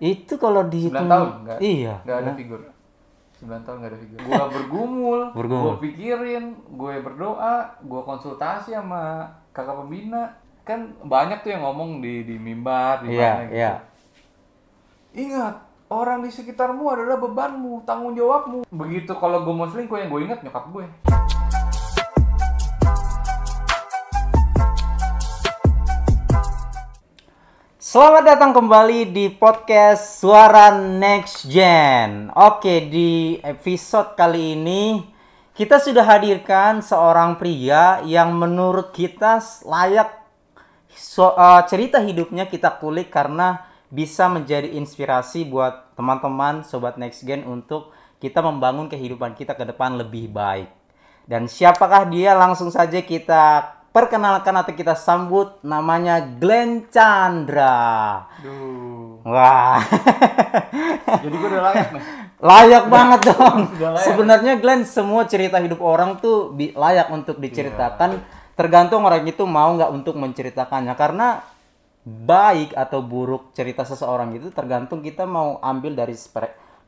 Itu kalau 9 dihitung tahun enggak? Iya. Enggak ada figur. 9 tahun enggak ada figur. Gua bergumul, Bergumul. gua pikirin, gue berdoa, gua konsultasi sama kakak pembina. Kan banyak tuh yang ngomong di di mimbar di Iya, mana gitu. iya. Ingat, orang di sekitarmu adalah bebanmu, tanggung jawabmu. Begitu kalau gue mau selingkuh yang gue ingat nyokap gue. Selamat datang kembali di podcast Suara Next Gen. Oke, di episode kali ini kita sudah hadirkan seorang pria yang menurut kita layak so- eh, cerita hidupnya kita kulik karena bisa menjadi inspirasi buat teman-teman sobat Next Gen untuk kita membangun kehidupan kita ke depan lebih baik. Dan siapakah dia? Langsung saja kita perkenalkan atau kita sambut namanya Glenn Chandra. Duh. Wah, Jadi gue udah layak nih. layak banget dong. Layak. Sebenarnya Glenn semua cerita hidup orang tuh layak untuk diceritakan. Tergantung orang itu mau nggak untuk menceritakannya. Karena baik atau buruk cerita seseorang itu tergantung kita mau ambil dari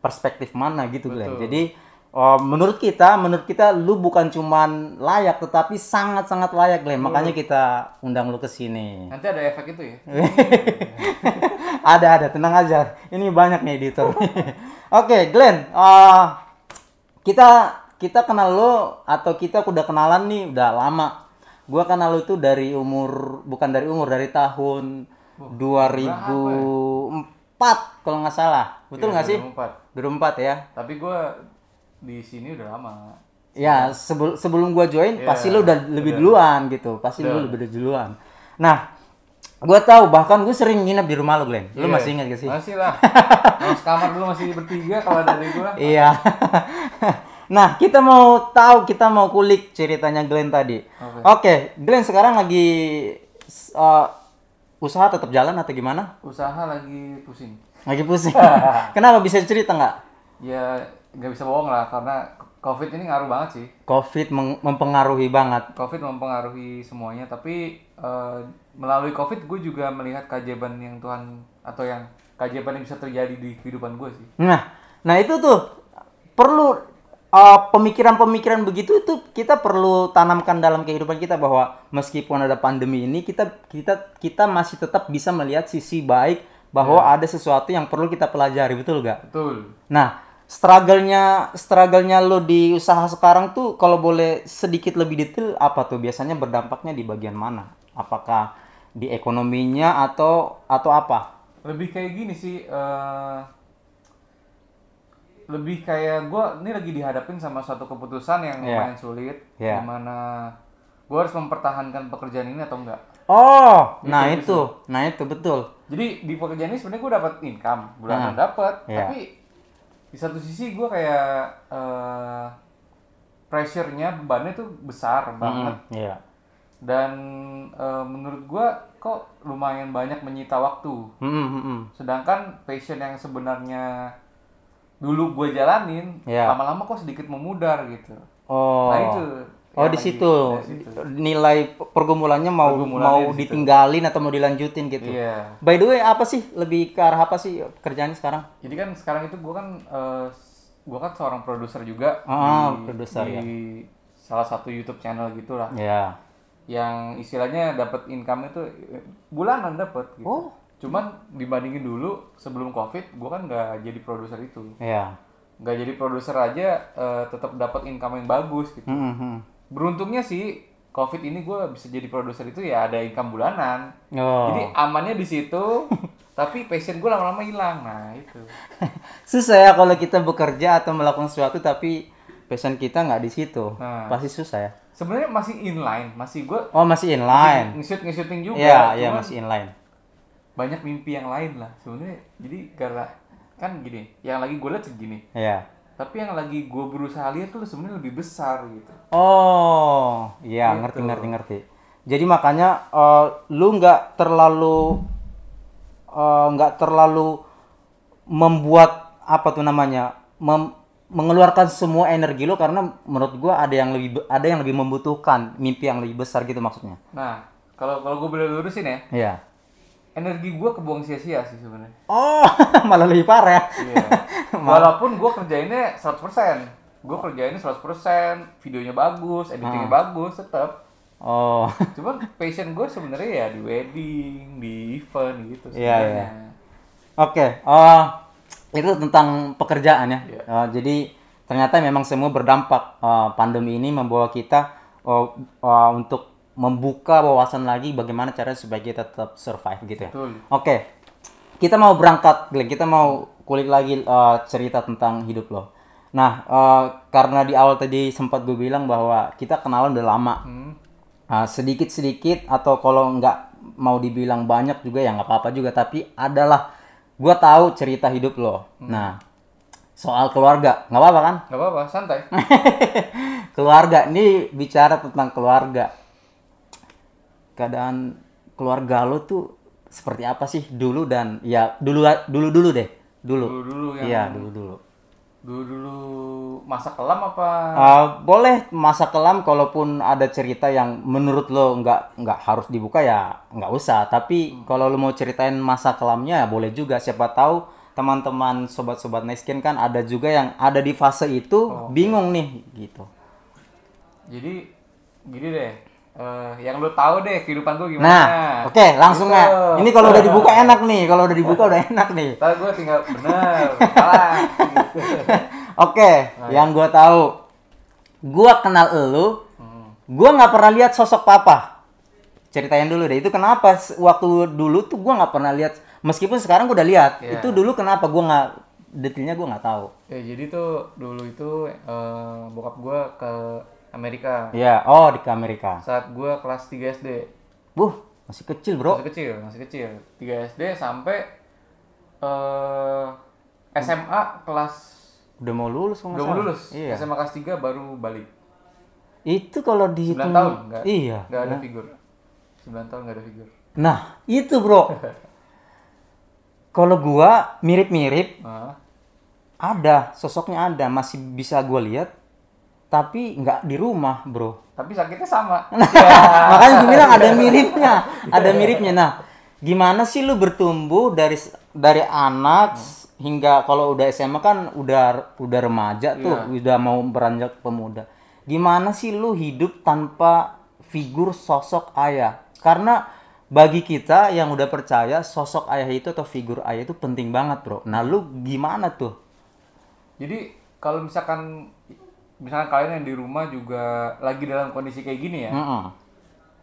perspektif mana gitu Glenn. Jadi oh, menurut kita, menurut kita lu bukan cuman layak tetapi sangat-sangat layak Glenn. Makanya kita undang lu ke sini. Nanti ada efek itu ya. ada ada. Tenang aja. Ini banyak nih editor. Oke Glenn eh, kita kita kenal lo atau kita udah kenalan nih? Udah lama. Gua kenal lo itu dari umur bukan dari umur dari tahun 2004 kalau nggak salah. Betul Iya, nggak sih? 2004. 2004 ya. Tapi gue di sini udah lama. Ya, sebelum sebelum gua join Iya, pasti lu udah lebih udah. duluan gitu. Pasti lu Udah. lebih duluan. Nah, gua tahu bahkan gue sering nginep di rumah lu, Glenn. Lu Iya. masih ingat gak sih? Masih lah. Kalau sekamar dulu masih bertiga kalau dari gue. Iya. nah, kita mau tahu, kita mau kulik ceritanya Glenn tadi. Oke. Oke, Glenn sekarang lagi uh, usaha tetap jalan atau gimana? Usaha lagi pusing. Lagi pusing. Kenapa bisa cerita nggak? Ya nggak bisa bohong lah karena COVID ini ngaruh banget sih. Covid mempengaruhi banget. COVID mempengaruhi semuanya, tapi eh, melalui COVID gue juga melihat keajaiban yang Tuhan atau yang keajaiban yang bisa terjadi di kehidupan gue sih. Nah, nah itu tuh perlu uh, pemikiran-pemikiran begitu itu kita perlu tanamkan dalam kehidupan kita bahwa meskipun ada pandemi ini kita kita kita masih tetap bisa melihat sisi baik bahwa ada sesuatu yang perlu kita pelajari, betul gak? Betul. Nah, struggle-nya struggle-nya lo di usaha sekarang tuh kalau boleh sedikit lebih detail apa tuh biasanya berdampaknya di bagian mana? Apakah di ekonominya atau atau apa? Lebih kayak gini sih. eh, lebih kayak gue ini lagi dihadapin sama suatu keputusan yang Iya. lumayan sulit, Iya. di mana gue harus mempertahankan pekerjaan ini atau enggak. Oh, Gitu, nah gitu. itu, nah itu betul. Jadi di pekerjaan ini sebenarnya gue dapat income bulanan Nah, dapat, iya. tapi di satu sisi gue kayak eh pressure-nya bebannya tuh besar banget Mm, Iya. dan eh, menurut gue kok lumayan banyak menyita waktu. Mm, mm, mm. Sedangkan passion yang sebenarnya dulu gue jalanin Iya. lama-lama kok sedikit memudar gitu. Oh. Nah itu. Oh di situ nilai pergumulannya mau Pergumulannya mau di ditinggalin atau mau dilanjutin gitu. Iya. By the way, apa sih lebih ke arah apa sih kerjaan sekarang? Jadi kan sekarang itu gue kan eh, gue kan seorang produser juga Ah, di, produser, di ya. salah satu YouTube channel gitulah. Ya. Yang istilahnya dapat income itu bulanan dapat gitu. Oh. Cuman dibandingin dulu sebelum Covid, gue kan nggak jadi produser itu. Ya. Nggak jadi produser aja eh, tetap dapat income yang bagus gitu. Mm, mm, mm. Beruntungnya sih Covid ini gue bisa jadi produser itu ya ada income bulanan. Oh. Jadi amannya di situ, tapi passion gue lama-lama hilang. Nah itu. susah ya kalau kita bekerja atau melakukan sesuatu tapi passion kita nggak di situ. Nah. Pasti susah ya. Sebenarnya masih inline, masih gue Oh, masih inline. nge-shoot nge-shooting juga. Iya, iya cuman masih inline. banyak mimpi yang lain lah sebenarnya. Jadi karena kan gini, yang lagi gue lihat segini. Iya. Tapi yang lagi gue berusaha lihat tuh sebenarnya lebih besar gitu. Oh, iya Gitu. ngerti ngerti ngerti. Jadi makanya eh, lu nggak terlalu eh, nggak terlalu membuat apa tuh namanya mem- mengeluarkan semua energi lo karena menurut gua ada yang lebih ada yang lebih membutuhkan mimpi yang lebih besar gitu maksudnya. Nah, kalau kalau gue boleh lurusin ya, Iya. Energi gue kebuang sia-sia sih sebenarnya. Oh, malah lebih parah ya. Iya. Walaupun gue kerjainnya 100%. Gue kerjainnya 100%, videonya bagus, editingnya Ah. bagus, tetap. Oh. Cuman passion gue sebenarnya ya di wedding, di event gitu Iya, sebenarnya. Oke, eh, itu tentang pekerjaan ya. Iya. Eh, jadi ternyata memang semua berdampak. Eh, pandemi ini membawa kita eh, eh, untuk membuka wawasan lagi bagaimana cara supaya kita tetap survive gitu ya. Oke, kita mau berangkat, Glenn. Kita mau kulik lagi eh, cerita tentang hidup lo. Nah, eh, karena di awal tadi sempat gue bilang bahwa kita kenalan udah lama. Hmm. Nah, sedikit-sedikit atau kalau nggak mau dibilang banyak juga ya nggak apa-apa juga tapi adalah gua tahu cerita hidup lo. Nah, soal keluarga nggak apa-apa kan? Gak apa-apa, santai. keluarga ini bicara tentang keluarga. Keadaan keluarga lo tuh seperti apa sih dulu dan ya dulu dulu dulu deh dulu. Dulu-dulu yang Iya dulu dulu. dulu-dulu masa kelam apa? Uh, boleh masa kelam kalaupun ada cerita yang menurut lo nggak nggak harus dibuka ya nggak usah tapi kalau lo mau ceritain masa kelamnya ya boleh juga siapa tahu teman-teman sobat-sobat Neskin kan ada juga yang ada di fase itu bingung nih gitu Jadi gini deh. Eh, yang lu tahu deh kehidupan gue gimana. nah oke langsung Gitu. ya ini kalau udah dibuka enak nih kalau udah dibuka udah enak nih Ntar gue tinggal bener, salah. gitu. oke yang gua tahu gua kenal lo Hmm. gua nggak pernah lihat sosok papa ceritain dulu deh itu kenapa waktu dulu tuh gua nggak pernah lihat meskipun sekarang gua udah lihat Iya. itu dulu kenapa gua nggak detailnya gua nggak tahu Ya jadi tuh dulu itu eh, bokap gue ke Amerika ya oh di Amerika saat gue kelas 3 SD. buh masih kecil bro Masih kecil, masih kecil. 3 SD sampai eh SMA kelas udah mau lulus udah mau lulus. iya SMA kelas 3 baru balik. itu kalau 9 dihitung tahun enggak? iya Enggak ada figur. 9 tahun enggak ada figur. nah itu bro kalau gua mirip-mirip Nah, ada sosoknya ada masih bisa gua lihat tapi nggak di rumah bro. Tapi sakitnya sama. makanya gue bilang ada miripnya ada miripnya. Nah gimana sih lu bertumbuh dari dari anak hingga kalau udah SMA kan udah udah remaja tuh udah mau beranjak pemuda. Gimana sih lu hidup tanpa figur sosok ayah? Karena bagi kita yang udah percaya sosok ayah itu atau figur ayah itu penting banget bro. Nah lu gimana tuh? Jadi kalau misalkan misalkan kalian yang di rumah juga lagi dalam kondisi kayak gini ya. Mm-mm.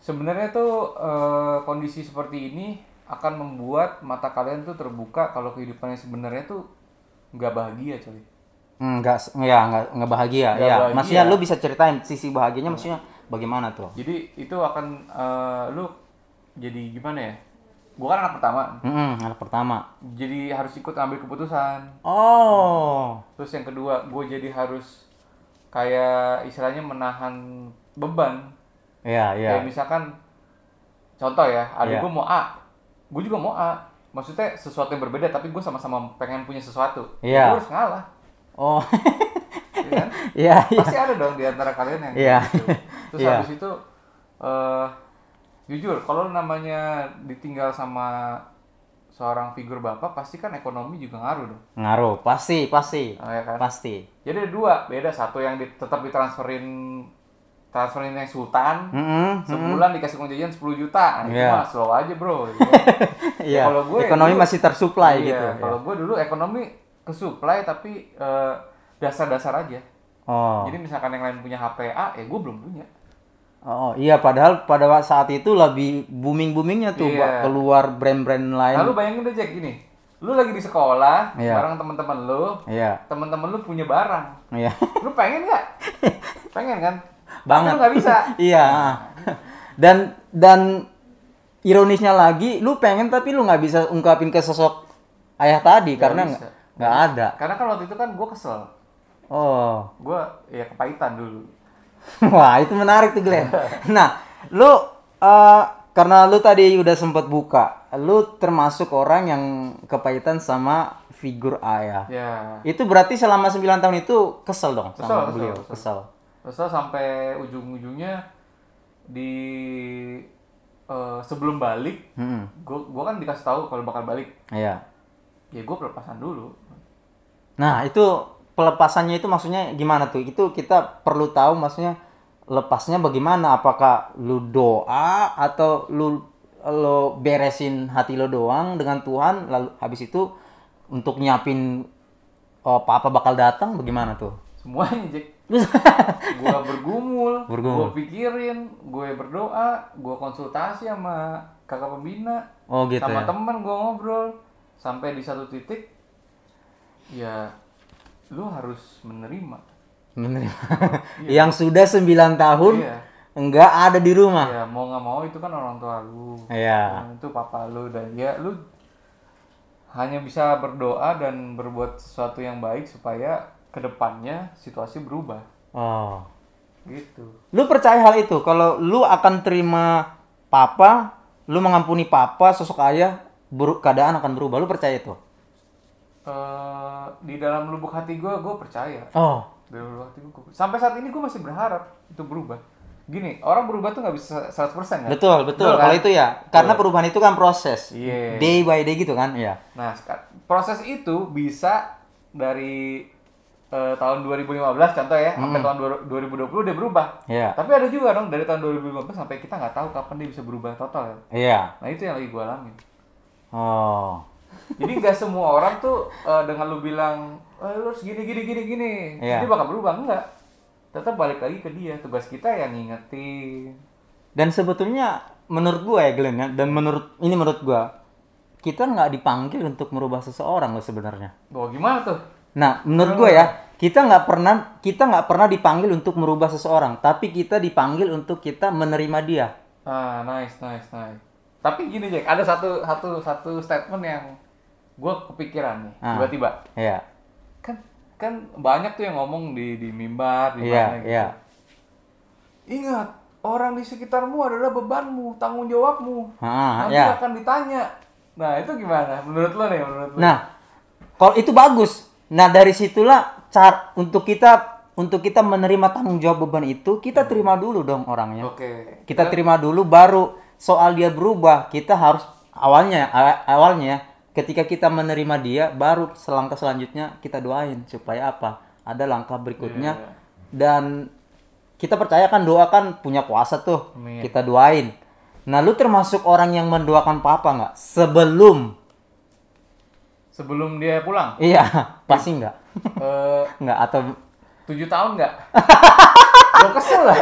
Sebenarnya tuh eh, kondisi seperti ini akan membuat mata kalian tuh terbuka kalau kehidupannya sebenarnya tuh nggak bahagia coy. Enggak, ya enggak, enggak bahagia. Nggak ya, bahagia. maksudnya lu bisa ceritain sisi bahagianya maksudnya bagaimana tuh? Jadi itu akan eh, lu jadi gimana ya? Gua kan anak pertama. Mm anak pertama. Jadi harus ikut ambil keputusan. Oh. Terus yang kedua, gue jadi harus kayak istilahnya menahan beban. Iya, iya. Kayak misalkan contoh ya, adik Iya. gue mau A, gue juga mau A. Maksudnya sesuatu yang berbeda, tapi gue sama-sama pengen punya sesuatu. Iya. Gue harus ngalah, Oh. ya kan? Iya, iya. Pasti ada dong di antara kalian yang Iya. gitu. Terus Iya. habis itu, eh jujur, kalau namanya ditinggal sama seorang figur bapak, pasti kan ekonomi juga ngaruh dong. Ngaruh, pasti, pasti. Oh, ya kan? Pasti. Jadi ada dua, beda satu yang di- tetap ditransferin transferin yang sultan, Mm-mm. sebulan dikasih uang jajan 10 juta. Nah, itu Iya. mah slow aja, Bro. gitu. Iya. kalau gue Ekonomi dulu- masih tersuplai Iya, gitu. Kalau gue dulu ekonomi ke supply tapi eh, dasar-dasar aja. Oh. Jadi misalkan yang lain punya HP A, ya gue belum punya. Oh, iya padahal pada saat itu lebih booming-boomingnya tuh Iya. Keluar brand-brand lain. Nah, lu bayangin deh Jack gini. Lu lagi di sekolah Iya. bareng teman-teman lu, Iya. teman-teman lu punya barang. Iya. Lu pengen nggak? pengen kan? Banget. Tapi lu nggak bisa. iya. Dan dan ironisnya lagi, lu pengen tapi lu nggak bisa ungkapin ke sosok ayah tadi karena bisa. nggak nggak ada. Karena kan waktu itu kan gue kesel. Oh. Gue ya kepahitan dulu. Wah, itu menarik tuh, Glenn. Nah, lu eh, karena lu tadi udah sempet buka, lu termasuk orang yang kepahitan sama figur ayah. Ya. Itu berarti selama 9 tahun itu kesel dong Kesel, sama kesel, beliau, kesel. kesel. Terus sampai ujung-ujungnya di eh, sebelum balik Hmm. gue gue kan dikasih tahu kalau bakal balik Iya. ya gue pelepasan dulu Nah, itu pelepasannya itu maksudnya gimana tuh? Itu kita perlu tahu maksudnya lepasnya bagaimana? Apakah lu doa atau lu lo beresin hati lo doang dengan Tuhan lalu habis itu untuk nyiapin oh, papa bakal datang bagaimana tuh? semuanya Jack gue bergumul, Bergumul. gue pikirin, gue berdoa, gue konsultasi sama kakak pembina, Oh gitu sama ya. temen gue ngobrol, sampai di satu titik, ya lu harus menerima. Menerima. Yang sudah 9 tahun Iya, enggak ada di rumah. ya mau nggak mau itu kan orang tua lu, Iya. Nah, itu papa lu dan ya lu hanya bisa berdoa dan berbuat sesuatu yang baik supaya ke depannya situasi berubah, Oh. gitu. Lu percaya hal itu? Kalau lu akan terima papa, lu mengampuni papa, sosok ayah, keadaan akan berubah. Lu percaya itu? Eh di dalam lubuk hati gue, gue percaya. Oh. Di dalam lubuk hati gue, sampai saat ini gue masih berharap itu berubah. Gini, orang berubah tuh nggak bisa 100% kan? Betul, betul. kan? Kalau itu ya, karena perubahan itu kan proses. Iya. Day by day gitu kan? Iya. Nah, seka- proses itu bisa dari eh, tahun 2015 contoh ya, Hmm. sampai tahun dua- 2020 dia berubah. Iya. Tapi ada juga dong dari tahun 2015 sampai kita nggak tahu kapan dia bisa berubah total. ya. Iya. Nah itu yang lagi gue alamin. Oh. Jadi nggak semua orang tuh eh, dengan lu bilang, eh, lu harus gini gini gini gini, Iya. dia bakal berubah enggak? Tetap balik lagi ke dia. Tugas kita yang ngingetin. Dan sebetulnya menurut gua ya Glenn ya, dan menurut ini menurut gua kita nggak dipanggil untuk merubah seseorang loh sebenarnya. Bahwa gimana tuh? Nah, menurut gue ya, kita nggak pernah kita nggak pernah dipanggil untuk merubah seseorang, tapi kita dipanggil untuk kita menerima dia. Ah, nice, nice, nice. Tapi gini Jack, ada satu satu satu statement yang gue kepikiran nih, Ah. tiba-tiba. Iya, Kan kan banyak tuh yang ngomong di di mimbar di iya, mana gitu. iya. Ingat, orang di sekitarmu adalah bebanmu, tanggung jawabmu. Ah, Nanti ya. akan ditanya. Nah, itu gimana? Menurut lo nih, menurut lo? Nah, kalau itu bagus. Nah, dari situlah cara untuk kita untuk kita menerima tanggung jawab beban itu, kita terima dulu dong orangnya. Oke. Kita terima dulu baru soal dia berubah, kita harus awalnya awa- awalnya ketika kita menerima dia baru selangkah selanjutnya kita doain supaya apa? Ada langkah berikutnya Iya. dan kita percaya kan doa kan punya kuasa tuh. Amin. Kita doain. Nah, lu termasuk orang yang mendoakan papa nggak? Sebelum Sebelum dia pulang, Iya, pasti nggak? eh nggak atau tujuh tahun nggak? Lo kesel lah.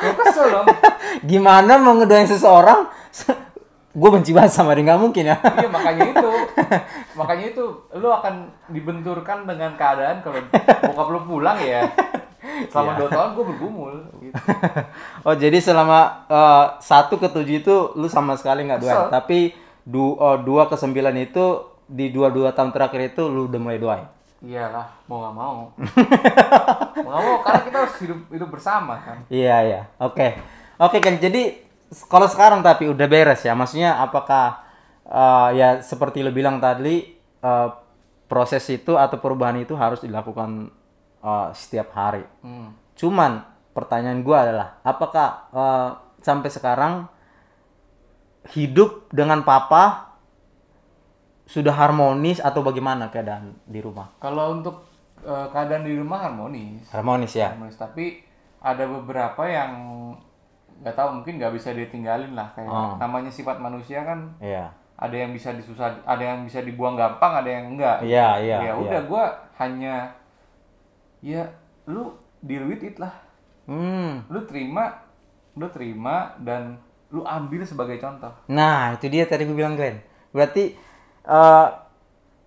Kesel dong. gimana mau ngedoain seseorang? gue benci banget sama dia nggak mungkin ya. Iya makanya itu, makanya itu lu akan dibenturkan dengan keadaan kalau bokap lu pulang ya. Selama Iya. dua tahun gue bergumul. Gitu. oh jadi selama eh, satu ke tujuh itu lu sama sekali nggak doain, tapi du, oh, dua ke sembilan itu di dua dua tahun terakhir itu lu udah mulai doain. Iyalah, mau nggak mau. mau nggak mau karena kita harus hidup hidup bersama kan. Iya iya, oke oke kan jadi kalau sekarang tapi udah beres ya, maksudnya apakah eh, ya seperti lu bilang tadi eh, proses itu atau perubahan itu harus dilakukan eh, setiap hari. Hmm. Cuman pertanyaan gua adalah apakah eh, sampai sekarang hidup dengan papa sudah harmonis atau bagaimana keadaan di rumah? Kalau untuk eh, keadaan di rumah harmonis, Harmonis ya. harmonis. Tapi ada beberapa yang nggak tahu mungkin nggak bisa ditinggalin lah kayak Oh. namanya sifat manusia kan Iya. ada yang bisa disusah ada yang bisa dibuang gampang ada yang enggak Iya, iya, ya iya. udah gua hanya ya lu deal with it lah Hmm. lu terima lu terima dan lu ambil sebagai contoh Nah, itu dia tadi gue bilang Glenn. Berarti eh,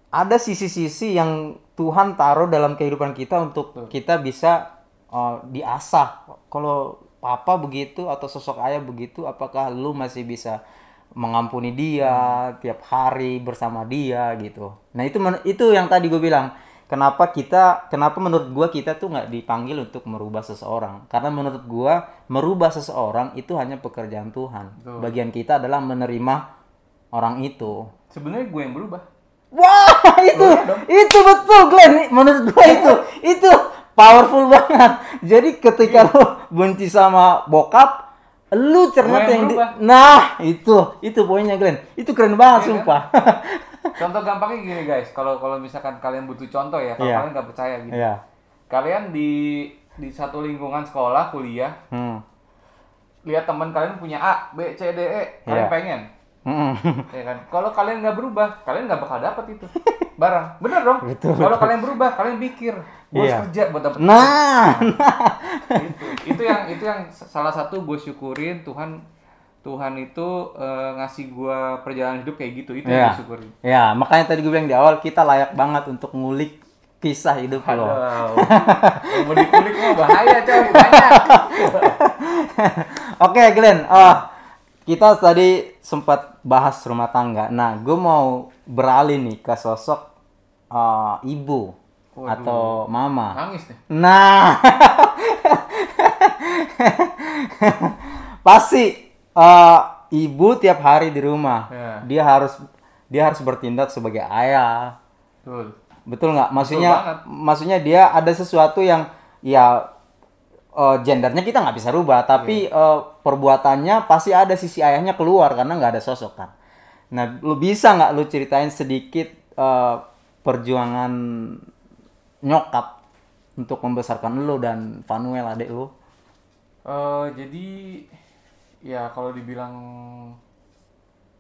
ada sisi-sisi yang Tuhan taruh dalam kehidupan kita untuk kita bisa eh, diasah. Kalau papa begitu atau sosok ayah begitu, apakah lu masih bisa mengampuni dia tiap hari bersama dia gitu. Nah, itu itu yang tadi gue bilang. Kenapa kita, kenapa menurut gua kita tuh nggak dipanggil untuk merubah seseorang? Karena menurut gua merubah seseorang itu hanya pekerjaan Tuhan. Betul. Bagian kita adalah menerima orang itu. sebenarnya gue yang berubah Wah, itu itu betul Glenn. Menurut gua itu itu powerful banget. Jadi ketika lo benci sama bokap, Lu ternyata yang yang, di-. Nah, itu, itu poinnya Glenn. Itu keren banget Iya kan? sumpah. Contoh gampangnya gini guys, kalau kalau misalkan kalian butuh contoh ya, kalau Iya. kalian nggak percaya gitu. Iya. Kalian di di satu lingkungan sekolah, kuliah, Hmm. lihat teman kalian punya A, B, C, D, E, kalian Iya. pengen, Mm-mm. ya kan? Kalau kalian nggak berubah, kalian nggak bakal dapet itu barang. Bener dong? Kalau kalian berubah, kalian pikir, gue Iya. kerja buat dapet Nah, itu. Itu yang itu yang salah satu gue syukurin Tuhan Tuhan itu eh, ngasih gue perjalanan hidup kayak gitu. Itu yang Iya. gue syukurin. ya makanya tadi gue bilang di awal kita layak banget untuk ngulik kisah hidup lo. Aduh, yang mau dikulik mah bahaya coy, banyak. Oke Glenn, ah kita tadi sempat bahas rumah tangga. Nah, gue mau beralih nih ke sosok ah, ibu Waduh. atau mama. Nangis nih. Nah, pasti eh, ibu tiap hari di rumah, Ya. dia harus dia harus bertindak sebagai ayah. Betul. Betul nggak? Maksudnya, banget. maksudnya dia ada sesuatu yang ya eh, gendernya kita nggak bisa rubah, tapi Iya. eh, perbuatannya pasti ada sisi ayahnya keluar karena nggak ada sosok kan. Nah, lu bisa nggak lu ceritain sedikit eh, perjuangan nyokap untuk membesarkan lu dan Vanuel adik lu? Eh, jadi ya kalau dibilang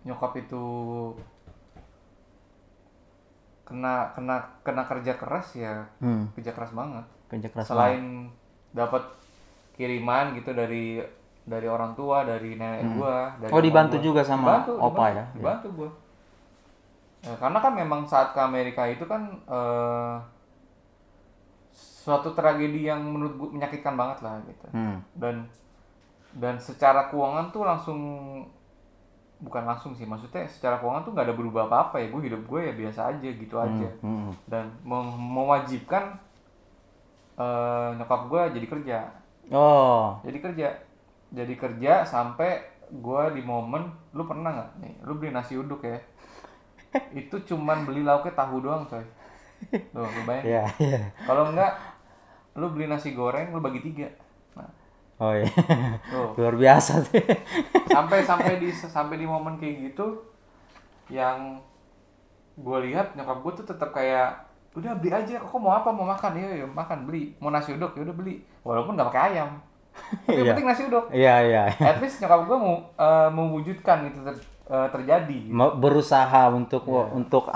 nyokap itu kena kena kena kerja keras ya Hmm, kerja keras banget. kerja keras banget. Selain dapat kiriman gitu dari dari orang tua, dari nenek gua, dari Oh, dibantu gua. juga sama Dibantu, opa dibantu, ya? Dibantu gua. Ya, karena kan memang saat ke Amerika itu kan eh, suatu tragedi yang menurut gua menyakitkan banget lah gitu. Hmm. Dan dan secara keuangan tuh langsung bukan langsung sih maksudnya secara keuangan tuh nggak ada berubah apa-apa ya gue hidup gue ya biasa aja gitu aja Hmm. dan mewajibkan eh, nyokap gue jadi kerja Oh, jadi kerja jadi kerja sampai gue di momen lu pernah nggak? Nih lu beli nasi uduk ya. Itu cuman beli lauknya tahu doang coy. Tuh, lu bayangin. Iya, iya. kalau enggak lu beli nasi goreng lu bagi tiga. Nah, Oh iya. tuh. Luar biasa sih. sampai sampai di sampai di momen kayak gitu yang gue lihat nyokap gue tuh tetap kayak udah beli aja kok mau apa mau makan ya makan beli mau nasi uduk ya udah beli walaupun nggak pakai ayam tapi yang Iya. penting nasi uduk Iya, iya. at least nyokap gue mau eh, mewujudkan itu ter- eh, terjadi Mau berusaha untuk Iya. untuk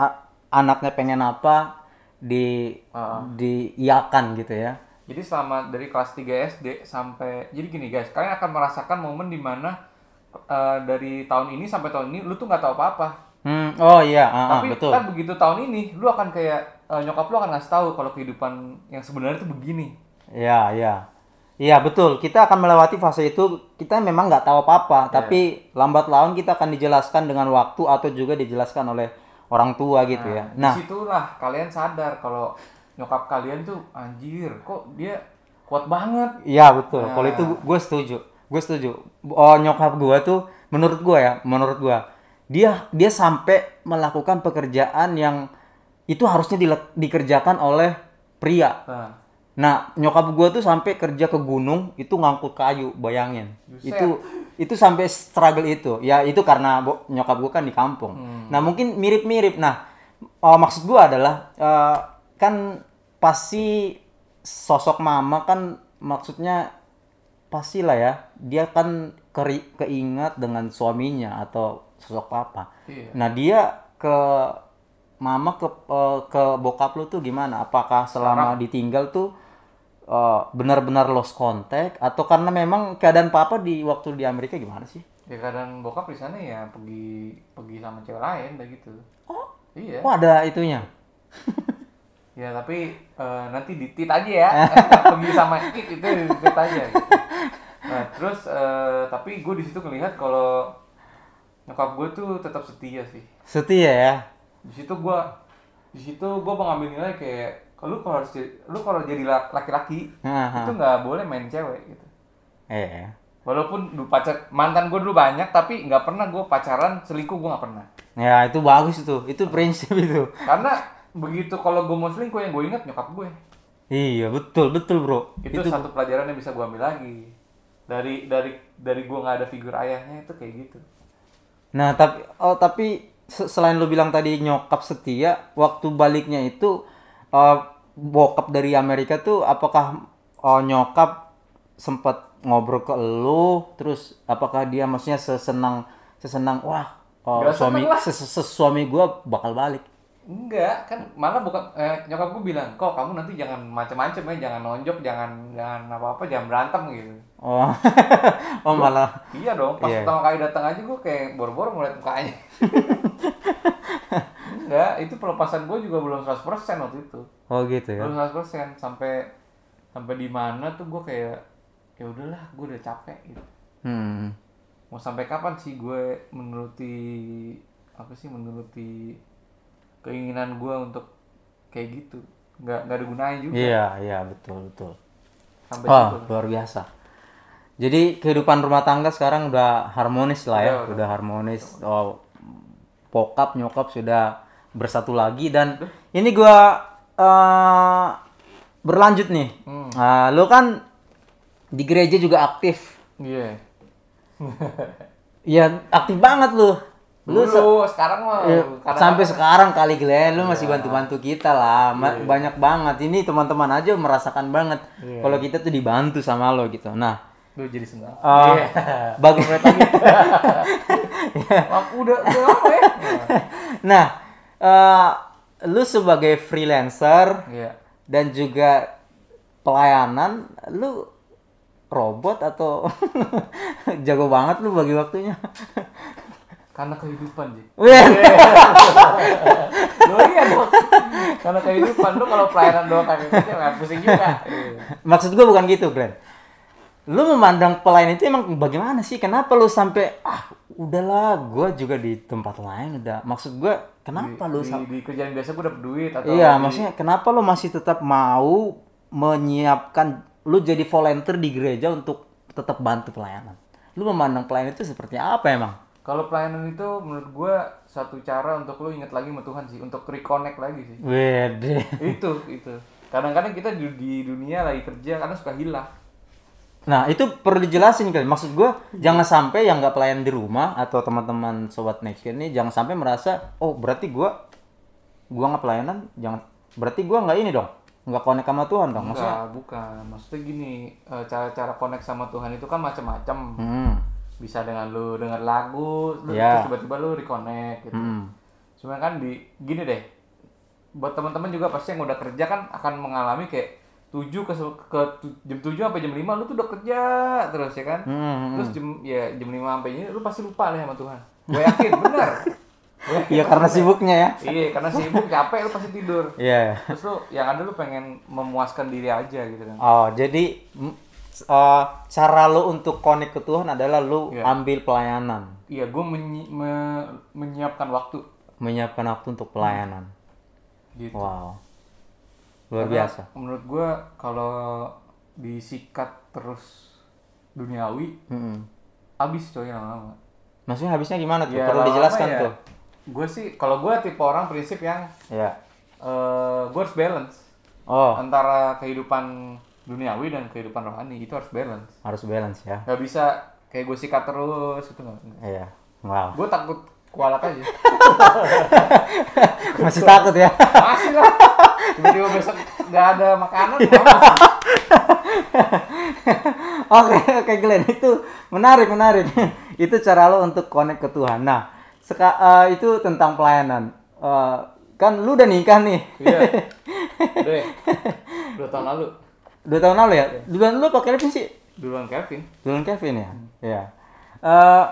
anaknya pengen apa di Ah. diiakan gitu ya. jadi selama dari kelas 3 SD sampai jadi gini guys kalian akan merasakan momen di mana eh, dari tahun ini sampai tahun ini lu tuh nggak tahu apa-apa Hmm, oh iya, ah, Tapi betul. ntar begitu tahun ini, lu akan kayak eh, nyokap lu akan ngasih tahu kalau kehidupan yang sebenarnya itu begini. Iya, iya. Iya, betul. Kita akan melewati fase itu, kita memang nggak tahu apa-apa, Iya. tapi lambat laun kita akan dijelaskan dengan waktu atau juga dijelaskan oleh orang tua gitu ya. Nah, di situlah kalian sadar kalau nyokap kalian tuh anjir, kok dia kuat banget. iya betul. Nah. Kalau itu gue setuju. Gue setuju. Oh, nyokap gue tuh menurut gue ya, menurut gue dia dia sampai melakukan pekerjaan yang itu harusnya dile- dikerjakan oleh pria. Nah, Nah, nyokap gue tuh sampai kerja ke gunung itu ngangkut kayu, bayangin. Buset. Itu itu sampai struggle itu. Ya itu karena bo- nyokap gue kan di kampung. Hmm. Nah, mungkin mirip-mirip. Nah, eh, maksud gue adalah eh, kan pasti sosok mama kan maksudnya pastilah ya, dia kan keri- keingat dengan suaminya atau sosok papa. iya. Nah dia ke mama ke eh, ke bokap lu tuh gimana? Apakah selama ditinggal tuh eh, benar-benar lost contact atau karena memang keadaan papa di waktu di Amerika gimana sih? Ya kadang bokap di sana ya pergi pergi sama cewek lain udah gitu. Oh. Iya. Oh ada itunya. Ya tapi eh, nanti ditit aja ya. pergi sama it itu ditit aja gitu. Nah, terus eh, tapi gue di situ ngelihat kalau nyokap gue tuh tetap setia sih. Setia ya. Di situ gua di situ gua mengambil nilai kayak lu kalau harus lu kalau jadi la- laki-laki itu nggak boleh main cewek gitu Eh. walaupun dulu pacar mantan gue dulu banyak tapi nggak pernah gue pacaran selingkuh gue nggak pernah Ya itu bagus itu. Itu prinsip itu. karena begitu kalau gue mau selingkuh yang gue ingat nyokap gue Iya betul betul bro. itu, satu pelajaran yang bisa gue ambil lagi dari dari dari gue nggak ada figur ayahnya itu kayak gitu Nah, tapi oh tapi selain lu bilang tadi nyokap setia, waktu baliknya itu eh, bokap dari Amerika tuh apakah eh, nyokap sempat ngobrol ke lu, terus apakah dia maksudnya sesenang sesenang wah Gak suami ses- suami gua bakal balik. Enggak, kan malah bukan eh, nyokap gue bilang, "Kok kamu nanti jangan macem-macem ya, jangan nonjok, jangan jangan apa-apa, jangan berantem gitu." Oh, oh malah Iya dong, pas Iya. pertama kali datang aja gue kayak boro-boro ngeliat mukanya. Enggak, itu pelepasan gue juga belum 100% waktu itu. oh gitu ya. Belum 100% sampai sampai di mana tuh gue kayak ya udahlah, gue udah capek gitu. Hmm. Mau sampai kapan sih gue menuruti apa sih menuruti keinginan gue untuk kayak gitu? Nggak nggak ada gunanya juga Iya, iya betul betul. sampai Wah, situ. luar biasa. Jadi kehidupan rumah tangga sekarang udah harmonis lah ya, Udah, udah, harmonis. Oh, bokap nyokap sudah bersatu lagi dan ini gua eh, berlanjut nih. Hmm. Nah, lu kan di gereja juga aktif. Iya. Iya, aktif banget lu. Lu se- sekarang mah Iya, kadang- sampai sekarang kali Glenn lu Iya. masih bantu-bantu kita lah Ma- banyak banget ini teman-teman aja merasakan banget Iya. kalau kita tuh dibantu sama lo gitu nah Lu jadi senang. uh, Iya. bagi Aku udah udah ya? nah eh, lu sebagai freelancer Iya. dan juga pelayanan lu robot atau jago banget lu bagi waktunya Karena kehidupan sih. Lu iya dong. Karena kehidupan. Lu kalau pelayanan doang kagak kerja nggak pusing juga. Maksud gua bukan gitu Glenn lu memandang pelayan itu emang bagaimana sih? Kenapa lu sampai ah udahlah gua juga di tempat lain udah. Maksud gua kenapa lu di, di kerjaan biasa gue dapet duit atau iya di- maksudnya kenapa lu masih tetap mau menyiapkan lu jadi volunteer di gereja untuk tetap bantu pelayanan? Lu memandang pelayan itu seperti apa emang kalau pelayanan itu menurut gue satu cara untuk lu inget lagi sama Tuhan sih untuk reconnect lagi sih Wede. itu itu kadang-kadang kita di, di dunia lagi kerja karena suka hilang Nah itu perlu dijelasin kali. Maksud gue jangan sampai yang nggak pelayan di rumah atau teman-teman sobat next ini jangan sampai merasa oh berarti gue gua nggak pelayanan jangan berarti gua nggak ini dong nggak connect sama Tuhan dong maksudnya. Enggak, bukan. Maksudnya gini, eh, cara-cara connect sama Tuhan itu kan macam-macam. Hmm. Bisa dengan lu denger lagu, lu- Iya. terus tiba-tiba lu reconnect gitu. Hmm. Cuma kan di gini deh. Buat teman-teman juga pasti yang udah kerja kan akan mengalami kayak 7 ke, ke jam 7 sampai jam 5 lu tuh udah kerja terus ya kan. Hmm, hmm, Terus jam ya jam 5 sampai ini lu pasti lupa nih sama Tuhan. Gue yakin bener. Iya karena bener. sibuknya ya. Iya, karena sibuk capek lu pasti tidur. Iya. Terus lu yang ada lu pengen memuaskan diri aja gitu kan. Oh jadi mm, eh, cara lo untuk connect ke Tuhan adalah lo Iya. ambil pelayanan, Iya, gue menyiapkan waktu menyiapkan waktu untuk pelayanan. gitu. Wow. Luar Karena biasa. Menurut gue kalau disikat terus duniawi, Mm-mm. habis coy lama-lama. Maksudnya habisnya gimana tuh? Ya, Perlu dijelaskan ya. tuh. Gue sih, kalau gue tipe orang prinsip yang Ya. eh gue harus balance Oh, antara kehidupan duniawi dan kehidupan rohani itu harus balance. harus balance ya. Gak bisa kayak gue sikat terus itu nggak. Iya. Wow. Gue takut kualat aja. Masih takut ya? Masih lah. Tiba-tiba besok nggak ada makanan. mampus. Oke, oke Glenn, itu menarik, menarik. itu cara lo untuk connect ke Tuhan. Nah, seka, eh, itu tentang pelayanan. Eh, kan lu udah nikah nih. Iya. Udah ya? Dua tahun lalu. Dua tahun lalu ya? Duluan lu pakai apa sih? Duluan Kevin. Duluan Kevin ya? Iya. Eh,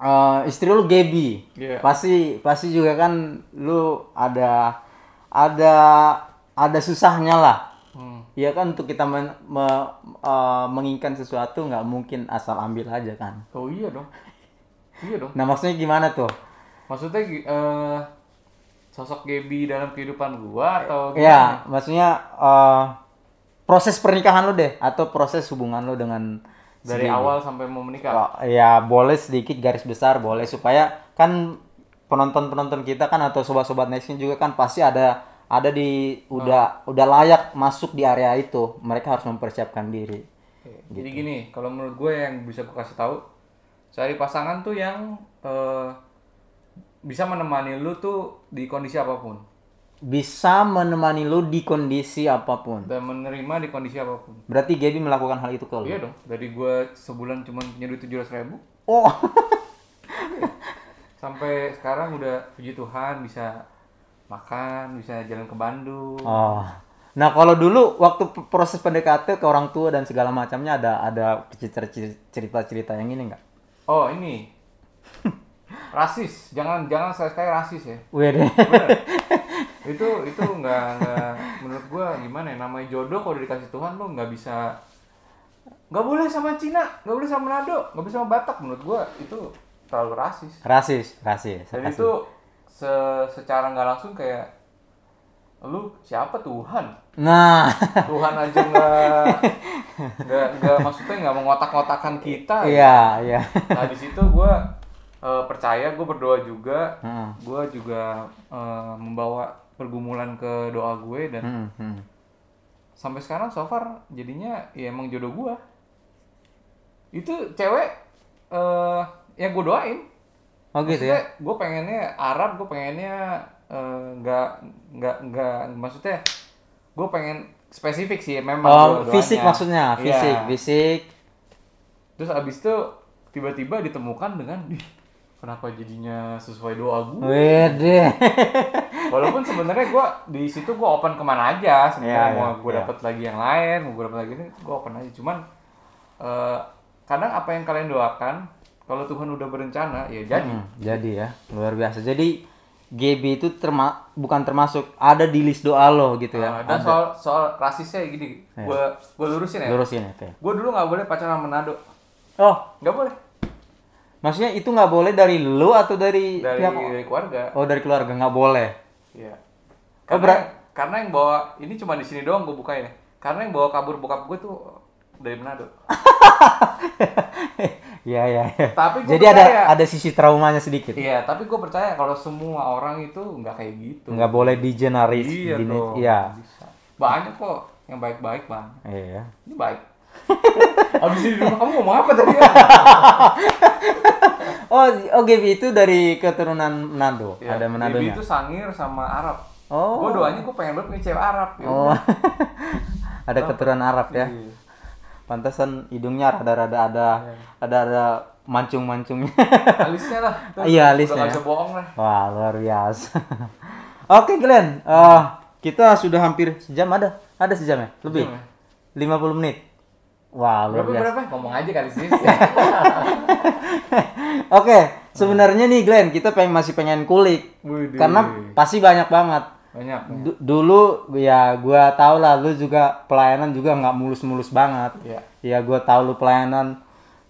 eh, istri lu Gaby. Iya. Pasti pasti juga kan lu ada ada ada susahnya lah. Hmm. Iya kan untuk kita men, me- eh, menginginkan sesuatu nggak mungkin asal ambil aja kan. Oh iya dong. Iya dong. Nah maksudnya gimana tuh? Maksudnya eh sosok Gaby dalam kehidupan gua atau Ya maksudnya eh, proses pernikahan lu deh atau proses hubungan lu dengan Dari Gaby. awal sampai mau menikah. Oh, ya boleh sedikit garis besar boleh. Supaya kan penonton-penonton kita kan atau sobat-sobat Nextgen juga kan pasti ada ada di udah udah layak masuk di area itu. Mereka harus mempersiapkan diri. Oke, Jadi gini, kalau menurut gue yang bisa gue kasih tahu, cari pasangan tuh yang eh, bisa menemani lu tuh di kondisi apa pun Bisa menemani lu di kondisi apa pun. dan menerima di kondisi apa pun. Berarti Gaby melakukan hal itu ke lu. Iya dong. Dari gue sebulan cuma punya duit tujuh ribu, Oh. sampai sekarang udah puji Tuhan bisa makan, bisa jalan ke Bandung. Oh. Nah, kalau dulu waktu proses PDKT ke orang tua dan segala macamnya ada ada cerita-cerita yang ini enggak? Oh ini rasis, jangan jangan saya sekali rasis ya. Wih. Itu itu nggak nggak menurut gua gimana ya namanya jodoh kalau dikasih Tuhan lo nggak bisa nggak boleh sama Cina nggak boleh sama Manado nggak boleh sama Batak menurut gua itu terlalu rasis Rasis, rasis. dan rasis. itu se secara nggak langsung kayak lu siapa Tuhan Nah, Tuhan aja nggak nggak nggak maksudnya nggak mengotak-ngotakan kita iya, iya. nah di situ gua eh, percaya gue berdoa juga Heeh. gue juga eh, membawa pergumulan ke doa gue dan Hmm, hmm. sampai sekarang so far jadinya ya emang jodoh gue itu cewek eh yang gue doain Oh gitu ya. gue pengennya Arab gue pengennya eh, nggak nggak nggak maksudnya gue pengen spesifik sih memang Oh, fisik maksudnya, Iya. fisik, fisik. terus abis itu tiba-tiba ditemukan dengan "Ih, kenapa jadinya sesuai doa gue Wede. Walaupun sebenarnya gue di situ gue open ke mana aja, sebenarnya Iya, mau iya, gue iya. dapet lagi yang lain, mau gue dapet lagi ini, gue open aja. Cuman eh, kadang apa yang kalian doakan, kalau Tuhan udah berencana, ya jadi. Hmm, jadi ya, luar biasa. Jadi GB itu terma bukan termasuk ada di list doa lo gitu ya. dan soal soal rasisnya gini, Iya. gue gue lurusin ya. Lurusin ya, oke. Gue dulu nggak boleh pacaran sama Oh, nggak boleh maksudnya itu nggak boleh dari lo atau dari, dari pihak dari keluarga. Oh, dari keluarga nggak boleh. Iya. Oh, Karena, berat- karena yang bawa ini cuma di sini doang gue bukain ya. Karena yang bawa kabur bokap gue tuh dari Manado. Iya, iya, iya. Tapi gua Jadi ada percaya. ada sisi traumanya sedikit. Iya, tapi gue percaya kalau semua orang itu nggak kayak gitu. Nggak boleh di generis. Iya. Iya. Banyak kok yang baik-baik bang. Iya. Ini baik. Abis ini di rumah kamu ngomong apa tadi ya? Oh, oh GB itu dari keturunan Manado. Ya, ada Bibi Manadonya. itu sangir sama Arab. Oh. Gue doanya gue pengen banget punya cewek Arab. Ya Oh. ada keturunan Arab ya. Iya. Pantesan hidungnya rada-rada ada Iya. ada ada mancung-mancungnya. Alisnya lah. Tuh, Iya, alisnya Udah ya. bohong lah. Wah, luar biasa. Oke, Glenn. Eh, kita sudah hampir sejam ada? Ada sejam ya? Lebih? Sejam ya? 50 menit. Wah, Berapa biasa. berapa? Ngomong aja kali sih. Oke, sebenarnya nih Glenn, kita pengen masih pengen kulik. Karena pasti banyak banget. Banyak. banyak. Du- dulu ya gua tahu lah lu juga pelayanan juga nggak mulus-mulus banget. Iya. Ya gua tahu lu pelayanan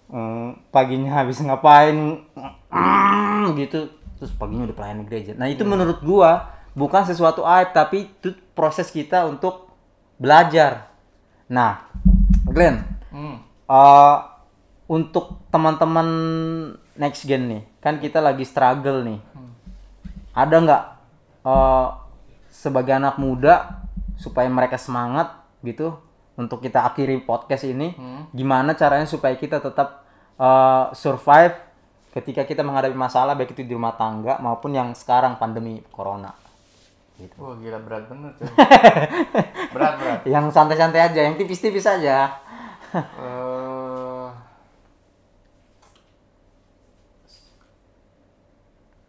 mm, paginya habis ngapain mm, gitu terus paginya udah pelayanan gereja. Nah, itu menurut gua bukan sesuatu aib tapi itu proses kita untuk belajar. Nah, Glenn, Hmm. eh, untuk teman-teman next gen nih, kan kita lagi struggle nih. Ada nggak eh, sebagai anak muda supaya mereka semangat gitu untuk kita akhiri podcast ini? Gimana caranya supaya kita tetap eh, survive ketika kita menghadapi masalah baik itu di rumah tangga maupun yang sekarang pandemi corona? Gitu. Wah gila berat bener tuh. berat berat. Yang santai-santai aja, yang tipis-tipis aja. Eh,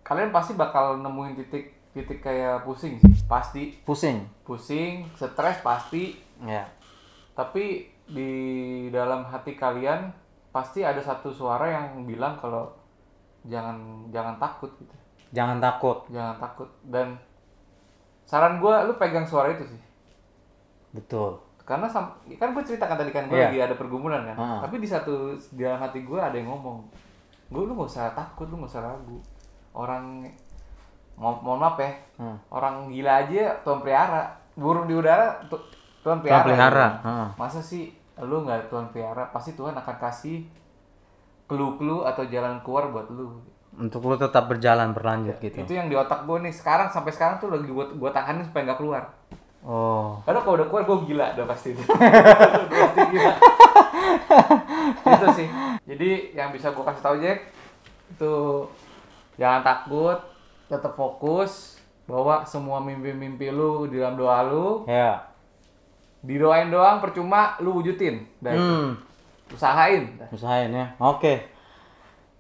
kalian pasti bakal nemuin titik titik kayak pusing sih pasti Pusing. pusing stres pasti Ya. tapi di dalam hati kalian pasti ada satu suara yang bilang kalau jangan jangan takut gitu Jangan takut. jangan takut dan saran gue lu pegang suara itu sih Betul. Karena sam- kan gue ceritakan tadi kan gue Iya. lagi ada pergumulan kan Heeh. tapi di satu di dalam hati gue ada yang ngomong gue lu gak usah takut lu gak usah ragu orang mo mohon maaf ya Hmm. orang gila aja tuan pelihara burung di udara tu tuan pelihara, pelihara, gitu. heeh. masa sih lu nggak tuan pelihara pasti Tuhan akan kasih clue-clue atau jalan keluar buat lu Untuk lu tetap berjalan berlanjut gitu. itu yang di otak gue nih sekarang sampai sekarang tuh lagi gue gue tahanin supaya nggak keluar Oh. karena kalau udah keluar gue gila udah pasti udah pasti gila itu sih jadi yang bisa gue kasih tahu Jack itu jangan takut tetap fokus bahwa semua mimpi-mimpi lu di dalam doa lu Ya. didoain doang percuma lu wujudin dan Hmm. usahain Usahain ya. Oke.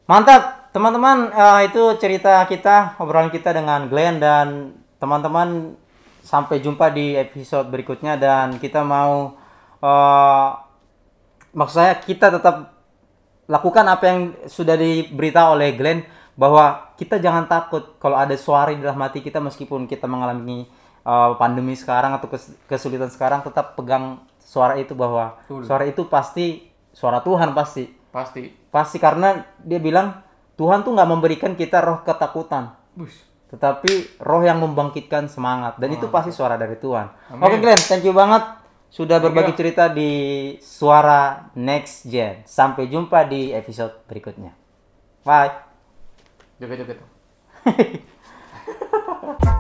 Mantap, teman-teman. Eh, itu cerita kita, obrolan kita dengan Glenn dan teman-teman. Sampai jumpa di episode berikutnya dan kita mau eh maksud saya kita tetap lakukan apa yang sudah diberitahu oleh Glenn bahwa kita jangan takut kalau ada suara di dalam hati kita meskipun kita mengalami eh, pandemi sekarang atau kes- kesulitan sekarang tetap pegang suara itu bahwa Betul. suara itu pasti suara Tuhan pasti. Pasti. Pasti karena dia bilang Tuhan tuh nggak memberikan kita roh ketakutan. Bus tetapi roh yang membangkitkan semangat dan itu pasti suara dari Tuhan. Amin. Oke Glenn, thank you banget sudah berbagi cerita di Suara Next Gen. Sampai jumpa di episode berikutnya. Bye. joget-joget